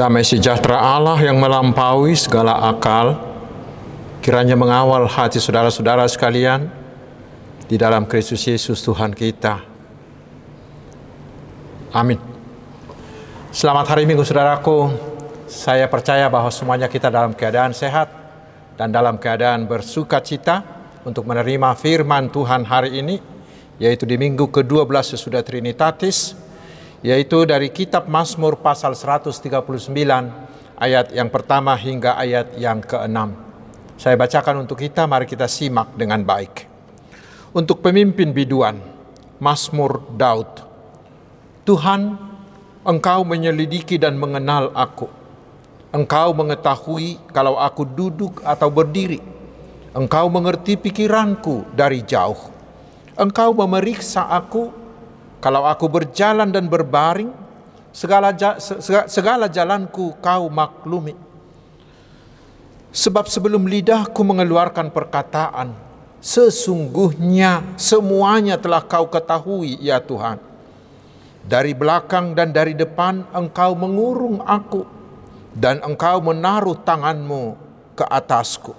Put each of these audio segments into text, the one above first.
Damai sejahtera Allah yang melampaui segala akal, kiranya mengawal hati saudara-saudara sekalian di dalam Kristus Yesus Tuhan kita. Amin. Selamat hari Minggu saudaraku. Saya percaya bahwa semuanya kita dalam keadaan sehat dan dalam keadaan bersuka cita untuk menerima firman Tuhan hari ini, yaitu di minggu ke-12 sesudah Trinitatis, yaitu dari kitab Mazmur pasal 139 ayat yang pertama hingga ayat yang keenam. Saya bacakan untuk kita, mari kita simak dengan baik. Untuk pemimpin biduan, Mazmur Daud. Tuhan, Engkau menyelidiki dan mengenal aku. Engkau mengetahui kalau aku duduk atau berdiri. Engkau mengerti pikiranku dari jauh. Engkau memeriksa aku kalau aku berjalan dan berbaring, segala segala jalanku kau maklumi. Sebab sebelum lidahku mengeluarkan perkataan, sesungguhnya semuanya telah kau ketahui ya Tuhan. Dari belakang dan dari depan engkau mengurung aku dan engkau menaruh tanganmu ke atasku.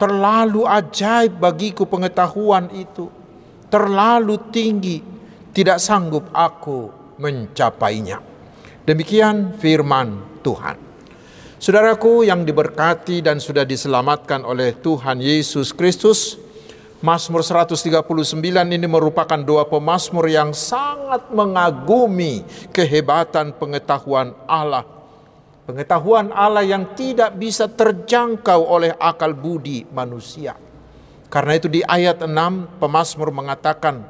Terlalu ajaib bagiku pengetahuan itu, terlalu tinggi, tidak sanggup aku mencapainya. Demikian firman Tuhan. Saudaraku yang diberkati dan sudah diselamatkan oleh Tuhan Yesus Kristus, Mazmur 139 ini merupakan doa pemazmur yang sangat mengagumi kehebatan pengetahuan Allah Pengetahuan Allah yang tidak bisa terjangkau oleh akal budi manusia. Karena itu di ayat 6 pemazmur mengatakan,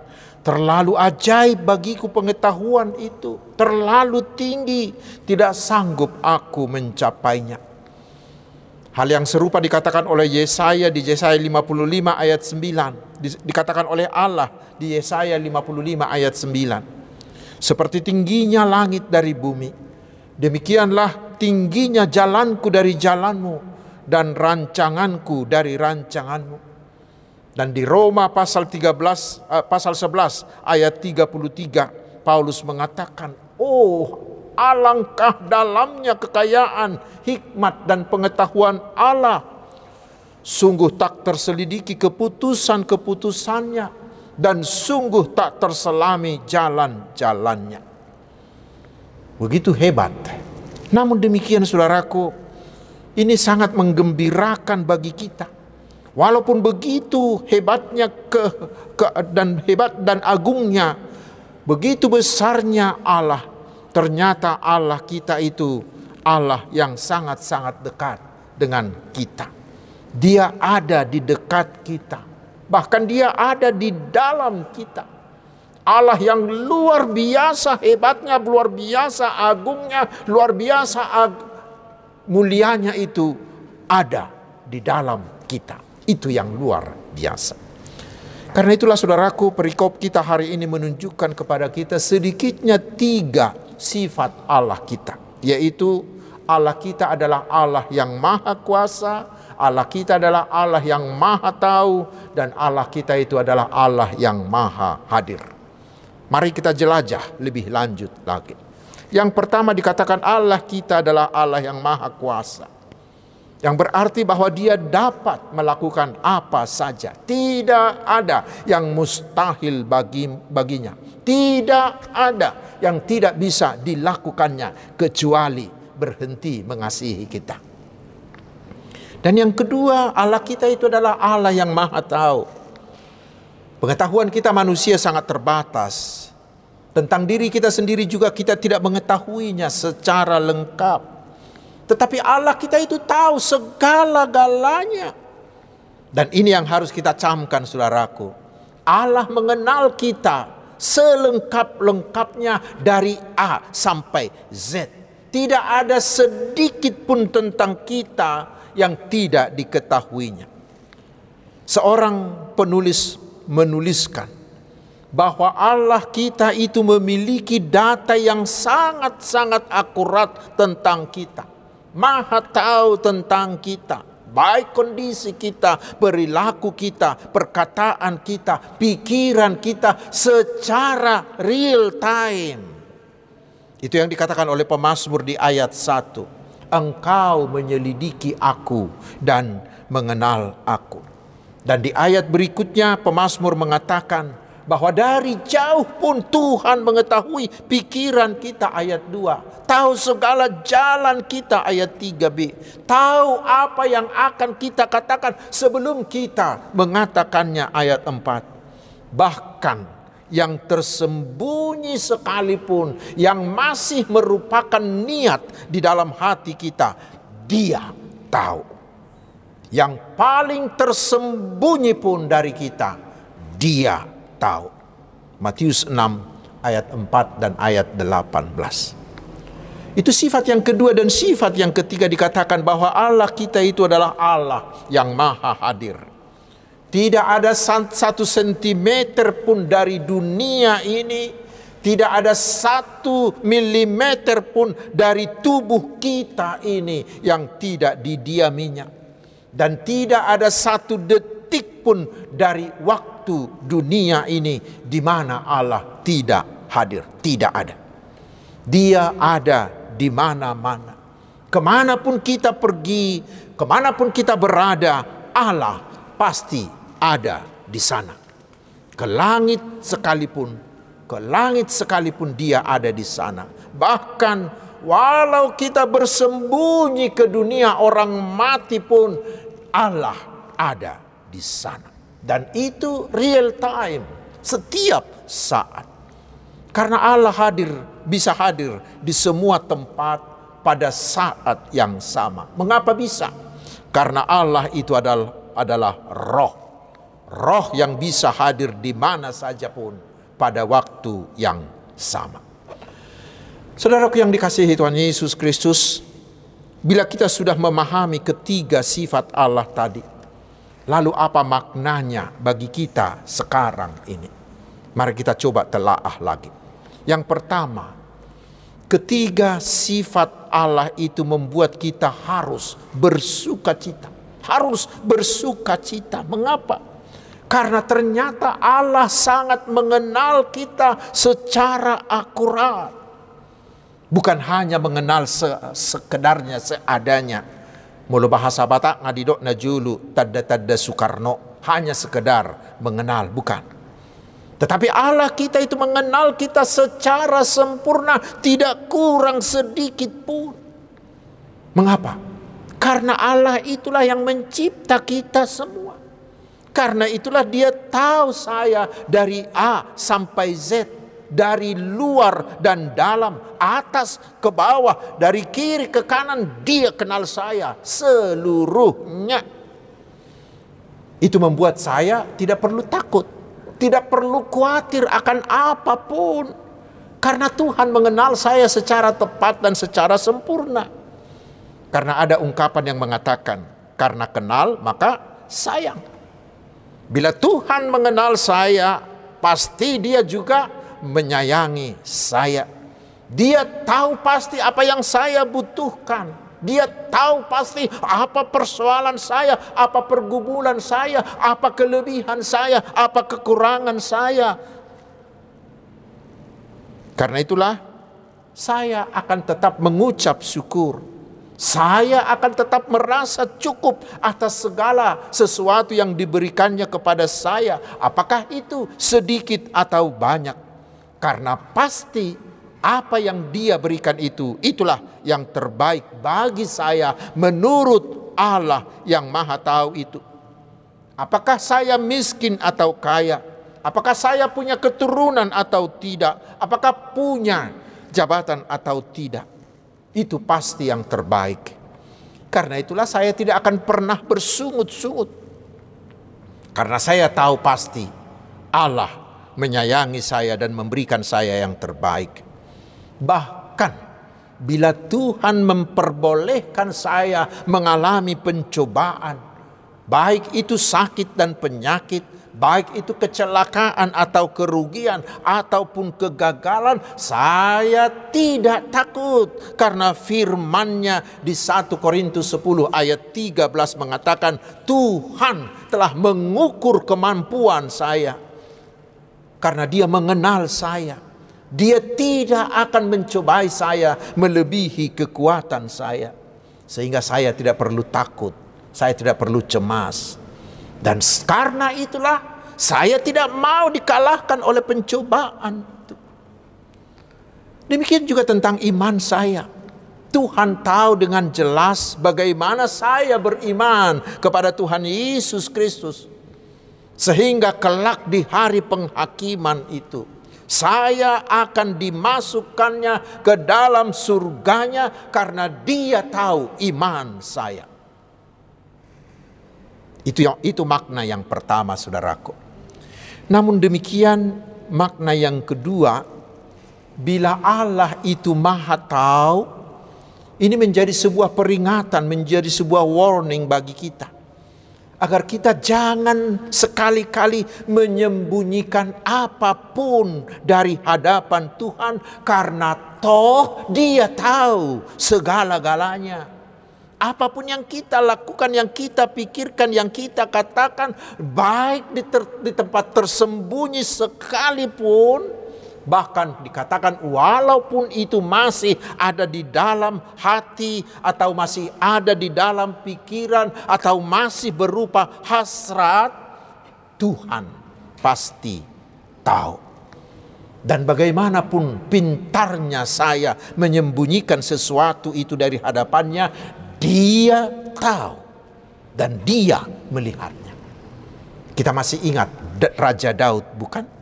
terlalu ajaib bagiku pengetahuan itu, terlalu tinggi, tidak sanggup aku mencapainya. Hal yang serupa dikatakan oleh Yesaya di Yesaya 55 ayat 9, dikatakan oleh Allah di Yesaya 55 ayat 9. Seperti tingginya langit dari bumi, demikianlah tingginya jalanku dari jalanmu dan rancanganku dari rancanganmu. Dan di Roma pasal 13 uh, eh, pasal 11 ayat 33 Paulus mengatakan, "Oh, alangkah dalamnya kekayaan, hikmat dan pengetahuan Allah. Sungguh tak terselidiki keputusan-keputusannya dan sungguh tak terselami jalan-jalannya." Begitu hebat namun demikian saudaraku, ini sangat menggembirakan bagi kita. Walaupun begitu hebatnya ke, ke dan hebat dan agungnya, begitu besarnya Allah, ternyata Allah kita itu Allah yang sangat-sangat dekat dengan kita. Dia ada di dekat kita. Bahkan dia ada di dalam kita. Allah yang luar biasa hebatnya, luar biasa agungnya, luar biasa ag mulianya itu ada di dalam kita. Itu yang luar biasa. Karena itulah saudaraku perikop kita hari ini menunjukkan kepada kita sedikitnya tiga sifat Allah kita. Yaitu Allah kita adalah Allah yang maha kuasa, Allah kita adalah Allah yang maha tahu, dan Allah kita itu adalah Allah yang maha hadir. Mari kita jelajah lebih lanjut lagi. Yang pertama dikatakan Allah kita adalah Allah yang maha kuasa. Yang berarti bahwa dia dapat melakukan apa saja. Tidak ada yang mustahil bagi baginya. Tidak ada yang tidak bisa dilakukannya kecuali berhenti mengasihi kita. Dan yang kedua, Allah kita itu adalah Allah yang maha tahu. Pengetahuan kita manusia sangat terbatas. Tentang diri kita sendiri juga kita tidak mengetahuinya secara lengkap. Tetapi Allah kita itu tahu segala-galanya. Dan ini yang harus kita camkan saudaraku. Allah mengenal kita selengkap-lengkapnya dari A sampai Z. Tidak ada sedikit pun tentang kita yang tidak diketahuinya. Seorang penulis menuliskan bahwa Allah kita itu memiliki data yang sangat-sangat akurat tentang kita. Maha tahu tentang kita, baik kondisi kita, perilaku kita, perkataan kita, pikiran kita secara real time. Itu yang dikatakan oleh pemazmur di ayat 1. Engkau menyelidiki aku dan mengenal aku. Dan di ayat berikutnya pemazmur mengatakan bahwa dari jauh pun Tuhan mengetahui pikiran kita ayat 2. Tahu segala jalan kita ayat 3b. Tahu apa yang akan kita katakan sebelum kita mengatakannya ayat 4. Bahkan yang tersembunyi sekalipun yang masih merupakan niat di dalam hati kita dia tahu yang paling tersembunyi pun dari kita dia tahu. Matius 6 ayat 4 dan ayat 18 itu sifat yang kedua dan sifat yang ketiga dikatakan bahwa Allah kita itu adalah Allah yang maha hadir. Tidak ada satu sentimeter pun dari dunia ini, tidak ada satu milimeter pun dari tubuh kita ini yang tidak didiaminya. Dan tidak ada satu detik pun dari waktu dunia ini di mana Allah tidak hadir. Tidak ada. Dia ada di mana-mana. Ke mana pun kita pergi, ke mana pun kita berada, Allah pasti ada di sana. Ke langit sekalipun, ke langit sekalipun dia ada di sana. Bahkan walau kita bersembunyi ke dunia orang mati pun Allah ada di sana. Dan itu real time, setiap saat. Karena Allah hadir, bisa hadir di semua tempat pada saat yang sama. Mengapa bisa? Karena Allah itu adalah adalah roh roh yang bisa hadir di mana saja pun pada waktu yang sama. Saudaraku yang dikasihi Tuhan Yesus Kristus, bila kita sudah memahami ketiga sifat Allah tadi, lalu apa maknanya bagi kita sekarang ini? Mari kita coba telaah lagi. Yang pertama, ketiga sifat Allah itu membuat kita harus bersuka cita. Harus bersuka cita. Mengapa? Karena ternyata Allah sangat mengenal kita secara akurat. Bukan hanya mengenal se sekedarnya, seadanya. Mulu bahasa Batak ngadidok najulu tadda tadda Soekarno. Hanya sekedar mengenal, bukan. Tetapi Allah kita itu mengenal kita secara sempurna, tidak kurang sedikit pun. Mengapa? Karena Allah itulah yang mencipta kita semua. Karena itulah dia tahu saya dari A sampai Z. Dari luar dan dalam, atas ke bawah, dari kiri ke kanan, dia kenal saya seluruhnya. Itu membuat saya tidak perlu takut, tidak perlu khawatir akan apa pun. Karena Tuhan mengenal saya secara tepat dan secara sempurna. Karena ada ungkapan yang mengatakan, karena kenal maka sayang. Bila Tuhan mengenal saya, pasti Dia juga menyayangi saya. Dia tahu pasti apa yang saya butuhkan. Dia tahu pasti apa persoalan saya, apa pergumulan saya, apa kelebihan saya, apa kekurangan saya. Karena itulah saya akan tetap mengucap syukur saya akan tetap merasa cukup atas segala sesuatu yang diberikannya kepada saya. Apakah itu sedikit atau banyak? Karena pasti apa yang dia berikan itu, itulah yang terbaik bagi saya menurut Allah yang maha tahu itu. Apakah saya miskin atau kaya? Apakah saya punya keturunan atau tidak? Apakah punya jabatan atau tidak? itu pasti yang terbaik. Karena itulah saya tidak akan pernah bersungut-sungut. Karena saya tahu pasti Allah menyayangi saya dan memberikan saya yang terbaik. Bahkan bila Tuhan memperbolehkan saya mengalami pencobaan, baik itu sakit dan penyakit, baik itu kecelakaan atau kerugian ataupun kegagalan, saya tidak takut karena firman-Nya di 1 Korintus 10 ayat 13 mengatakan Tuhan telah mengukur kemampuan saya karena dia mengenal saya. Dia tidak akan mencobai saya melebihi kekuatan saya. Sehingga saya tidak perlu takut, saya tidak perlu cemas. Dan karena itulah saya tidak mau dikalahkan oleh pencobaan. Demikian juga tentang iman saya. Tuhan tahu dengan jelas bagaimana saya beriman kepada Tuhan Yesus Kristus. Sehingga kelak di hari penghakiman itu saya akan dimasukkannya ke dalam surganya karena dia tahu iman saya. Itu yang itu makna yang pertama saudaraku. Namun demikian makna yang kedua bila Allah itu maha tahu ini menjadi sebuah peringatan, menjadi sebuah warning bagi kita agar kita jangan sekali-kali menyembunyikan apa pun dari hadapan Tuhan karena toh dia tahu segala-galanya. Apa pun yang kita lakukan, yang kita pikirkan, yang kita katakan, baik di, ter, di tempat tersembunyi sekalipun, Bahkan dikatakan walaupun itu masih ada di dalam hati atau masih ada di dalam pikiran atau masih berupa hasrat, Tuhan pasti tahu. Dan bagaimanapun pintarnya saya menyembunyikan sesuatu itu dari hadapannya, dia tahu dan dia melihatnya. Kita masih ingat Raja Daud, bukan?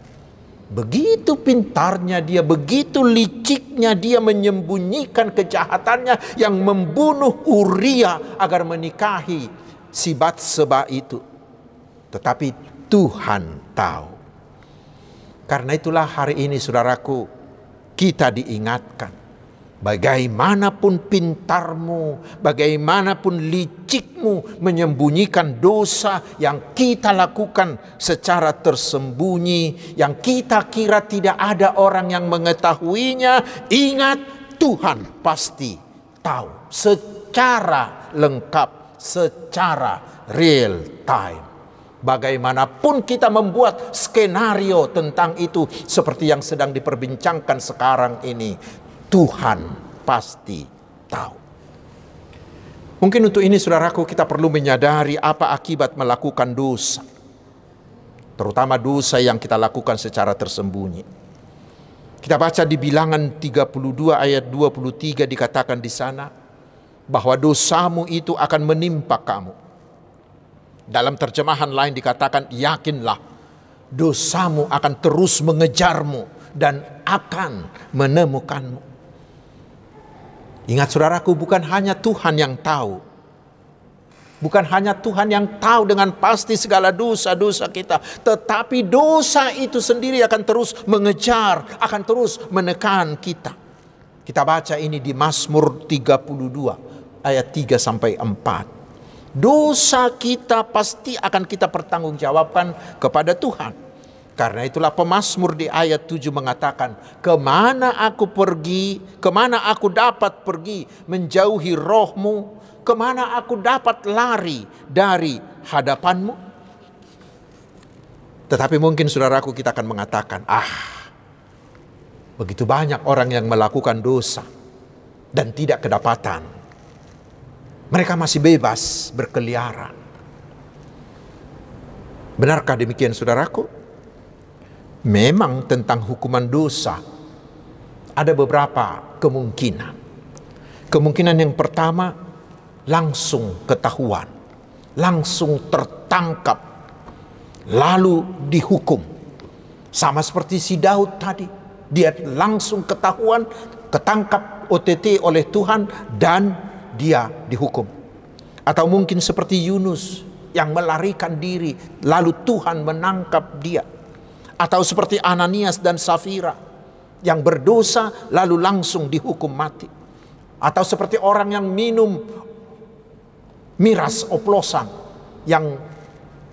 Begitu pintarnya dia, begitu liciknya dia menyembunyikan kejahatannya yang membunuh Uria agar menikahi si Batseba itu. Tetapi Tuhan tahu. Karena itulah hari ini saudaraku kita diingatkan Bagaimanapun pintarmu, bagaimanapun licikmu menyembunyikan dosa yang kita lakukan secara tersembunyi, yang kita kira tidak ada orang yang mengetahuinya, ingat Tuhan pasti tahu secara lengkap, secara real time. Bagaimanapun kita membuat skenario tentang itu seperti yang sedang diperbincangkan sekarang ini, Tuhan pasti tahu. Mungkin untuk ini saudaraku kita perlu menyadari apa akibat melakukan dosa. Terutama dosa yang kita lakukan secara tersembunyi. Kita baca di bilangan 32 ayat 23 dikatakan di sana bahwa dosamu itu akan menimpa kamu. Dalam terjemahan lain dikatakan yakinlah dosamu akan terus mengejarmu dan akan menemukanmu. Ingat saudaraku, bukan hanya Tuhan yang tahu. Bukan hanya Tuhan yang tahu dengan pasti segala dosa-dosa kita. Tetapi dosa itu sendiri akan terus mengejar, akan terus menekan kita. Kita baca ini di Mazmur 32 ayat 3 sampai 4. Dosa kita pasti akan kita pertanggungjawabkan kepada Tuhan. Karena itulah pemazmur di ayat 7 mengatakan, Ke mana aku pergi, ke mana aku dapat pergi menjauhi rohmu, ke mana aku dapat lari dari hadapanmu? Tetapi mungkin saudaraku kita akan mengatakan, ah begitu banyak orang yang melakukan dosa dan tidak kedapatan. Mereka masih bebas berkeliaran. Benarkah demikian saudaraku? Memang tentang hukuman dosa ada beberapa kemungkinan. Kemungkinan yang pertama langsung ketahuan, langsung tertangkap, lalu dihukum. Sama seperti si Daud tadi, dia langsung ketahuan, ketangkap OTT oleh Tuhan dan dia dihukum. Atau mungkin seperti Yunus yang melarikan diri, lalu Tuhan menangkap dia atau seperti Ananias dan Safira yang berdosa lalu langsung dihukum mati. Atau seperti orang yang minum miras oplosan, yang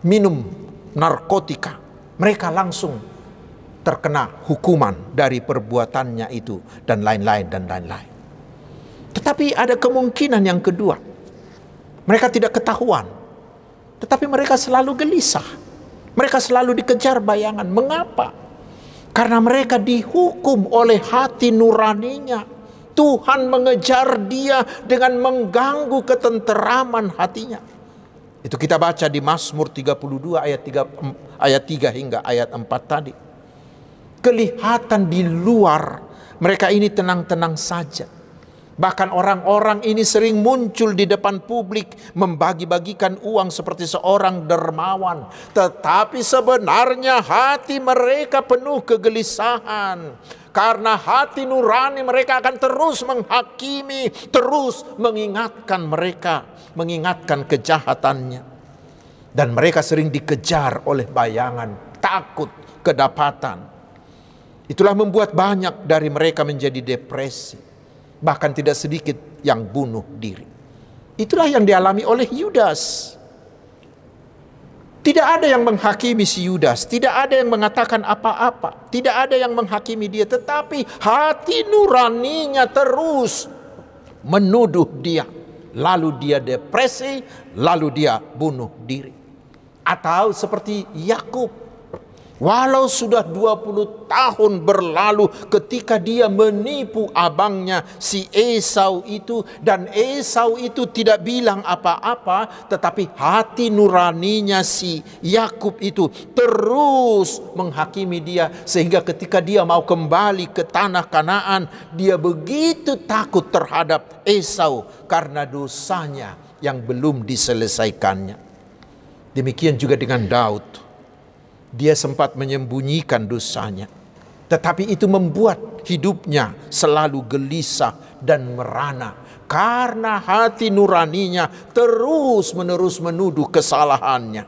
minum narkotika. Mereka langsung terkena hukuman dari perbuatannya itu dan lain-lain dan lain-lain. Tetapi ada kemungkinan yang kedua. Mereka tidak ketahuan. Tetapi mereka selalu gelisah mereka selalu dikejar bayangan. Mengapa? Karena mereka dihukum oleh hati nuraninya. Tuhan mengejar dia dengan mengganggu ketenteraman hatinya. Itu kita baca di Mazmur 32 ayat 3 ayat 3 hingga ayat 4 tadi. Kelihatan di luar mereka ini tenang-tenang saja Bahkan orang-orang ini sering muncul di depan publik membagi-bagikan uang seperti seorang dermawan. Tetapi sebenarnya hati mereka penuh kegelisahan. Karena hati nurani mereka akan terus menghakimi, terus mengingatkan mereka, mengingatkan kejahatannya. Dan mereka sering dikejar oleh bayangan, takut, kedapatan. Itulah membuat banyak dari mereka menjadi depresi bahkan tidak sedikit yang bunuh diri. Itulah yang dialami oleh Yudas. Tidak ada yang menghakimi si Yudas, tidak ada yang mengatakan apa-apa, tidak ada yang menghakimi dia, tetapi hati nuraninya terus menuduh dia. Lalu dia depresi, lalu dia bunuh diri. Atau seperti Yakub Walau sudah 20 tahun berlalu ketika dia menipu abangnya si Esau itu dan Esau itu tidak bilang apa-apa tetapi hati nuraninya si Yakub itu terus menghakimi dia sehingga ketika dia mau kembali ke tanah Kanaan dia begitu takut terhadap Esau karena dosanya yang belum diselesaikannya. Demikian juga dengan Daud dia sempat menyembunyikan dosanya. Tetapi itu membuat hidupnya selalu gelisah dan merana. Karena hati nuraninya terus menerus menuduh kesalahannya.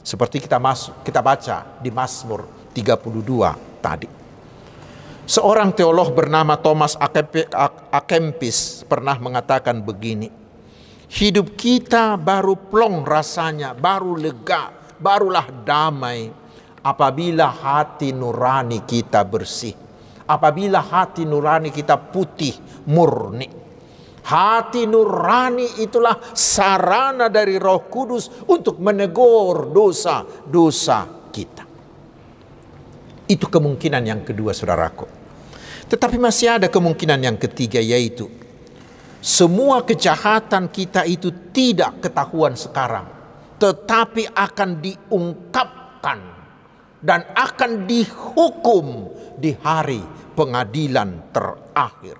Seperti kita masuk, kita baca di Mazmur 32 tadi. Seorang teolog bernama Thomas Akempis pernah mengatakan begini. Hidup kita baru plong rasanya, baru lega, barulah damai apabila hati nurani kita bersih, apabila hati nurani kita putih murni. Hati nurani itulah sarana dari Roh Kudus untuk menegur dosa-dosa kita. Itu kemungkinan yang kedua, saudaraku. Tetapi masih ada kemungkinan yang ketiga, yaitu semua kejahatan kita itu tidak ketahuan sekarang, tetapi akan diungkapkan dan akan dihukum di hari pengadilan terakhir.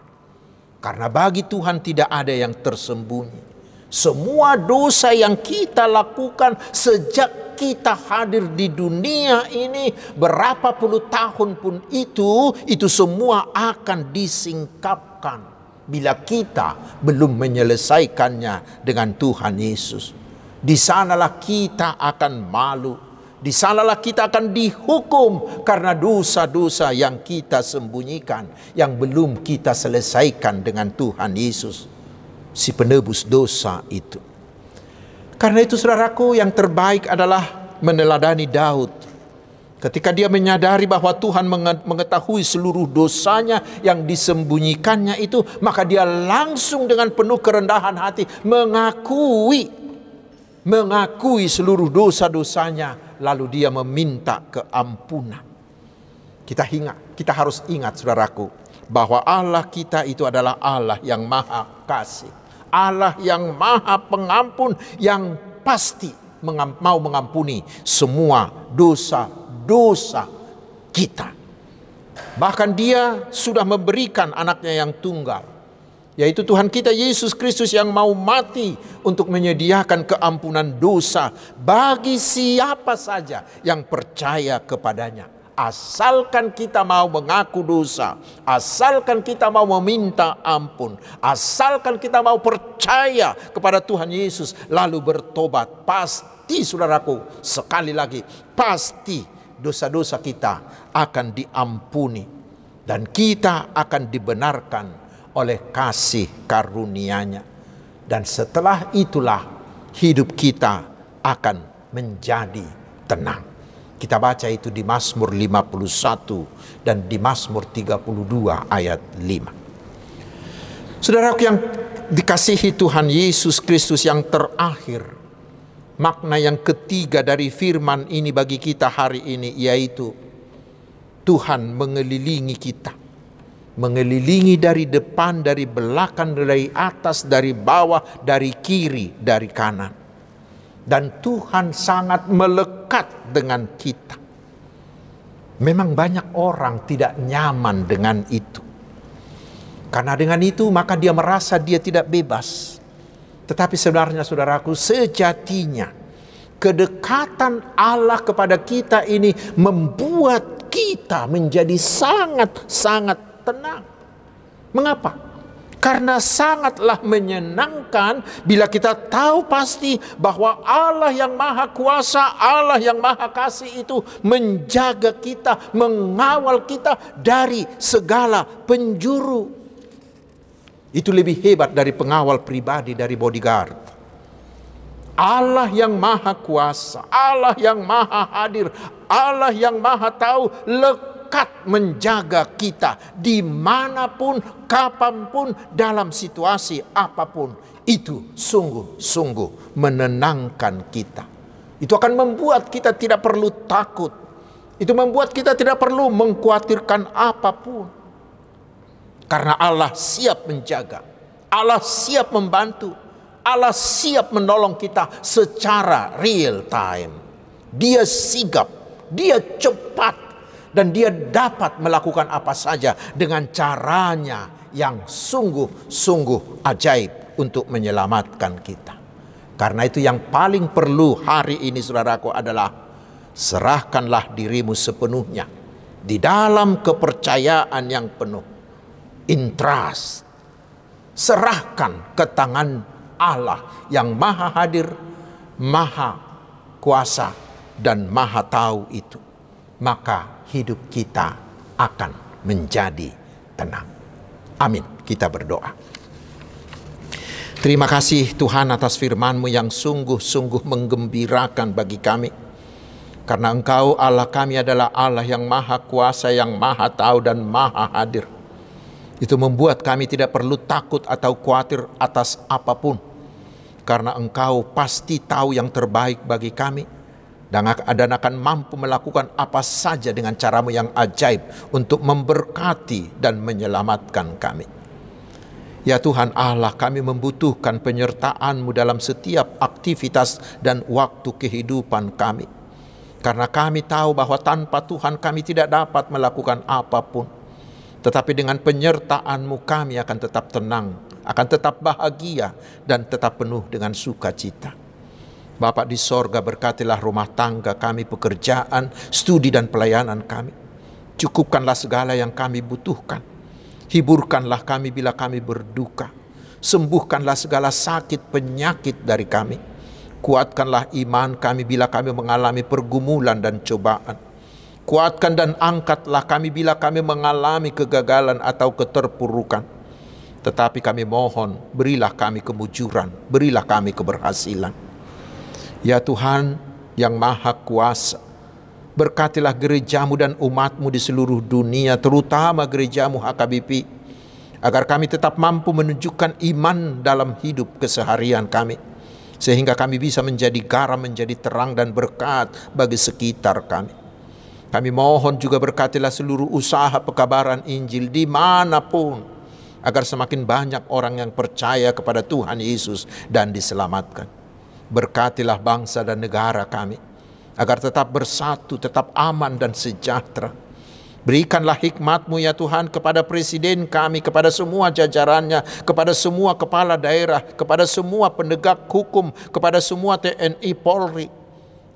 Karena bagi Tuhan tidak ada yang tersembunyi. Semua dosa yang kita lakukan sejak kita hadir di dunia ini berapa puluh tahun pun itu, itu semua akan disingkapkan bila kita belum menyelesaikannya dengan Tuhan Yesus. Di sanalah kita akan malu di sanalah kita akan dihukum karena dosa-dosa yang kita sembunyikan, yang belum kita selesaikan dengan Tuhan Yesus, si penebus dosa itu. Karena itu saudaraku yang terbaik adalah meneladani Daud. Ketika dia menyadari bahwa Tuhan mengetahui seluruh dosanya yang disembunyikannya itu, maka dia langsung dengan penuh kerendahan hati mengakui mengakui seluruh dosa-dosanya lalu dia meminta keampunan. Kita ingat, kita harus ingat saudaraku, bahwa Allah kita itu adalah Allah yang maha kasih. Allah yang maha pengampun yang pasti mau mengampuni semua dosa-dosa kita. Bahkan dia sudah memberikan anaknya yang tunggal yaitu Tuhan kita Yesus Kristus yang mau mati untuk menyediakan keampunan dosa bagi siapa saja yang percaya kepadanya. Asalkan kita mau mengaku dosa, asalkan kita mau meminta ampun, asalkan kita mau percaya kepada Tuhan Yesus, lalu bertobat, pasti saudaraku, sekali lagi, pasti dosa-dosa kita akan diampuni, dan kita akan dibenarkan oleh kasih karunia-Nya. Dan setelah itulah hidup kita akan menjadi tenang. Kita baca itu di Mazmur 51 dan di Mazmur 32 ayat 5. Saudara yang dikasihi Tuhan Yesus Kristus yang terakhir, makna yang ketiga dari firman ini bagi kita hari ini yaitu Tuhan mengelilingi kita. Mengelilingi dari depan, dari belakang, dari atas, dari bawah, dari kiri, dari kanan. Dan Tuhan sangat melekat dengan kita. Memang banyak orang tidak nyaman dengan itu. Karena dengan itu maka dia merasa dia tidak bebas. Tetapi sebenarnya saudaraku sejatinya kedekatan Allah kepada kita ini membuat kita menjadi sangat-sangat tenang. Mengapa? Karena sangatlah menyenangkan bila kita tahu pasti bahwa Allah yang maha kuasa, Allah yang maha kasih itu menjaga kita, mengawal kita dari segala penjuru. Itu lebih hebat dari pengawal pribadi, dari bodyguard. Allah yang maha kuasa, Allah yang maha hadir, Allah yang maha tahu lekat menjaga kita di mana pun, kapan pun, dalam situasi apa pun. Itu sungguh-sungguh menenangkan kita. Itu akan membuat kita tidak perlu takut. Itu membuat kita tidak perlu mengkhawatirkan apa pun. Karena Allah siap menjaga. Allah siap membantu. Allah siap menolong kita secara real time. Dia sigap, dia cepat dan dia dapat melakukan apa saja dengan caranya yang sungguh-sungguh ajaib untuk menyelamatkan kita. Karena itu yang paling perlu hari ini saudaraku adalah serahkanlah dirimu sepenuhnya di dalam kepercayaan yang penuh. In trust. Serahkan ke tangan Allah yang maha hadir, maha kuasa dan maha tahu itu. Maka hidup kita akan menjadi tenang. Amin. Kita berdoa. Terima kasih Tuhan atas firman-Mu yang sungguh-sungguh menggembirakan bagi kami. Karena Engkau Allah kami adalah Allah yang maha kuasa, yang maha tahu dan maha hadir. Itu membuat kami tidak perlu takut atau khawatir atas apa pun. Karena Engkau pasti tahu yang terbaik bagi kami dan akan mampu melakukan apa saja dengan caramu yang ajaib untuk memberkati dan menyelamatkan kami. Ya Tuhan Allah kami membutuhkan penyertaan-Mu dalam setiap aktivitas dan waktu kehidupan kami. Karena kami tahu bahwa tanpa Tuhan kami tidak dapat melakukan apa pun. Tetapi dengan penyertaan-Mu kami akan tetap tenang, akan tetap bahagia dan tetap penuh dengan sukacita. Bapak di sorga berkatilah rumah tangga kami, pekerjaan, studi dan pelayanan kami. Cukupkanlah segala yang kami butuhkan. Hiburkanlah kami bila kami berduka. Sembuhkanlah segala sakit penyakit dari kami. Kuatkanlah iman kami bila kami mengalami pergumulan dan cobaan. Kuatkan dan angkatlah kami bila kami mengalami kegagalan atau keterpurukan. Tetapi kami mohon, berilah kami kemujuran, berilah kami keberhasilan. Ya Tuhan yang maha kuasa, berkatilah gerejamu dan umatmu di seluruh dunia, terutama gerejamu HKBP, agar kami tetap mampu menunjukkan iman dalam hidup keseharian kami, sehingga kami bisa menjadi garam, menjadi terang dan berkat bagi sekitar kami. Kami mohon juga berkatilah seluruh usaha pekabaran Injil di mana pun, agar semakin banyak orang yang percaya kepada Tuhan Yesus dan diselamatkan. Berkatilah bangsa dan negara kami agar tetap bersatu, tetap aman dan sejahtera. Berikanlah hikmatmu ya Tuhan kepada presiden kami, kepada semua jajarannya, kepada semua kepala daerah, kepada semua penegak hukum, kepada semua TNI Polri.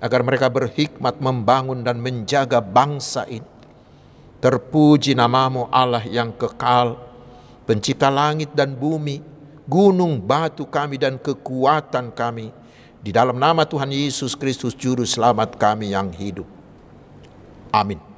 Agar mereka berhikmat membangun dan menjaga bangsa ini. Terpuji namamu Allah yang kekal, pencipta langit dan bumi, gunung batu kami dan kekuatan kami di dalam nama Tuhan Yesus Kristus Juru Selamat kami yang hidup. Amin.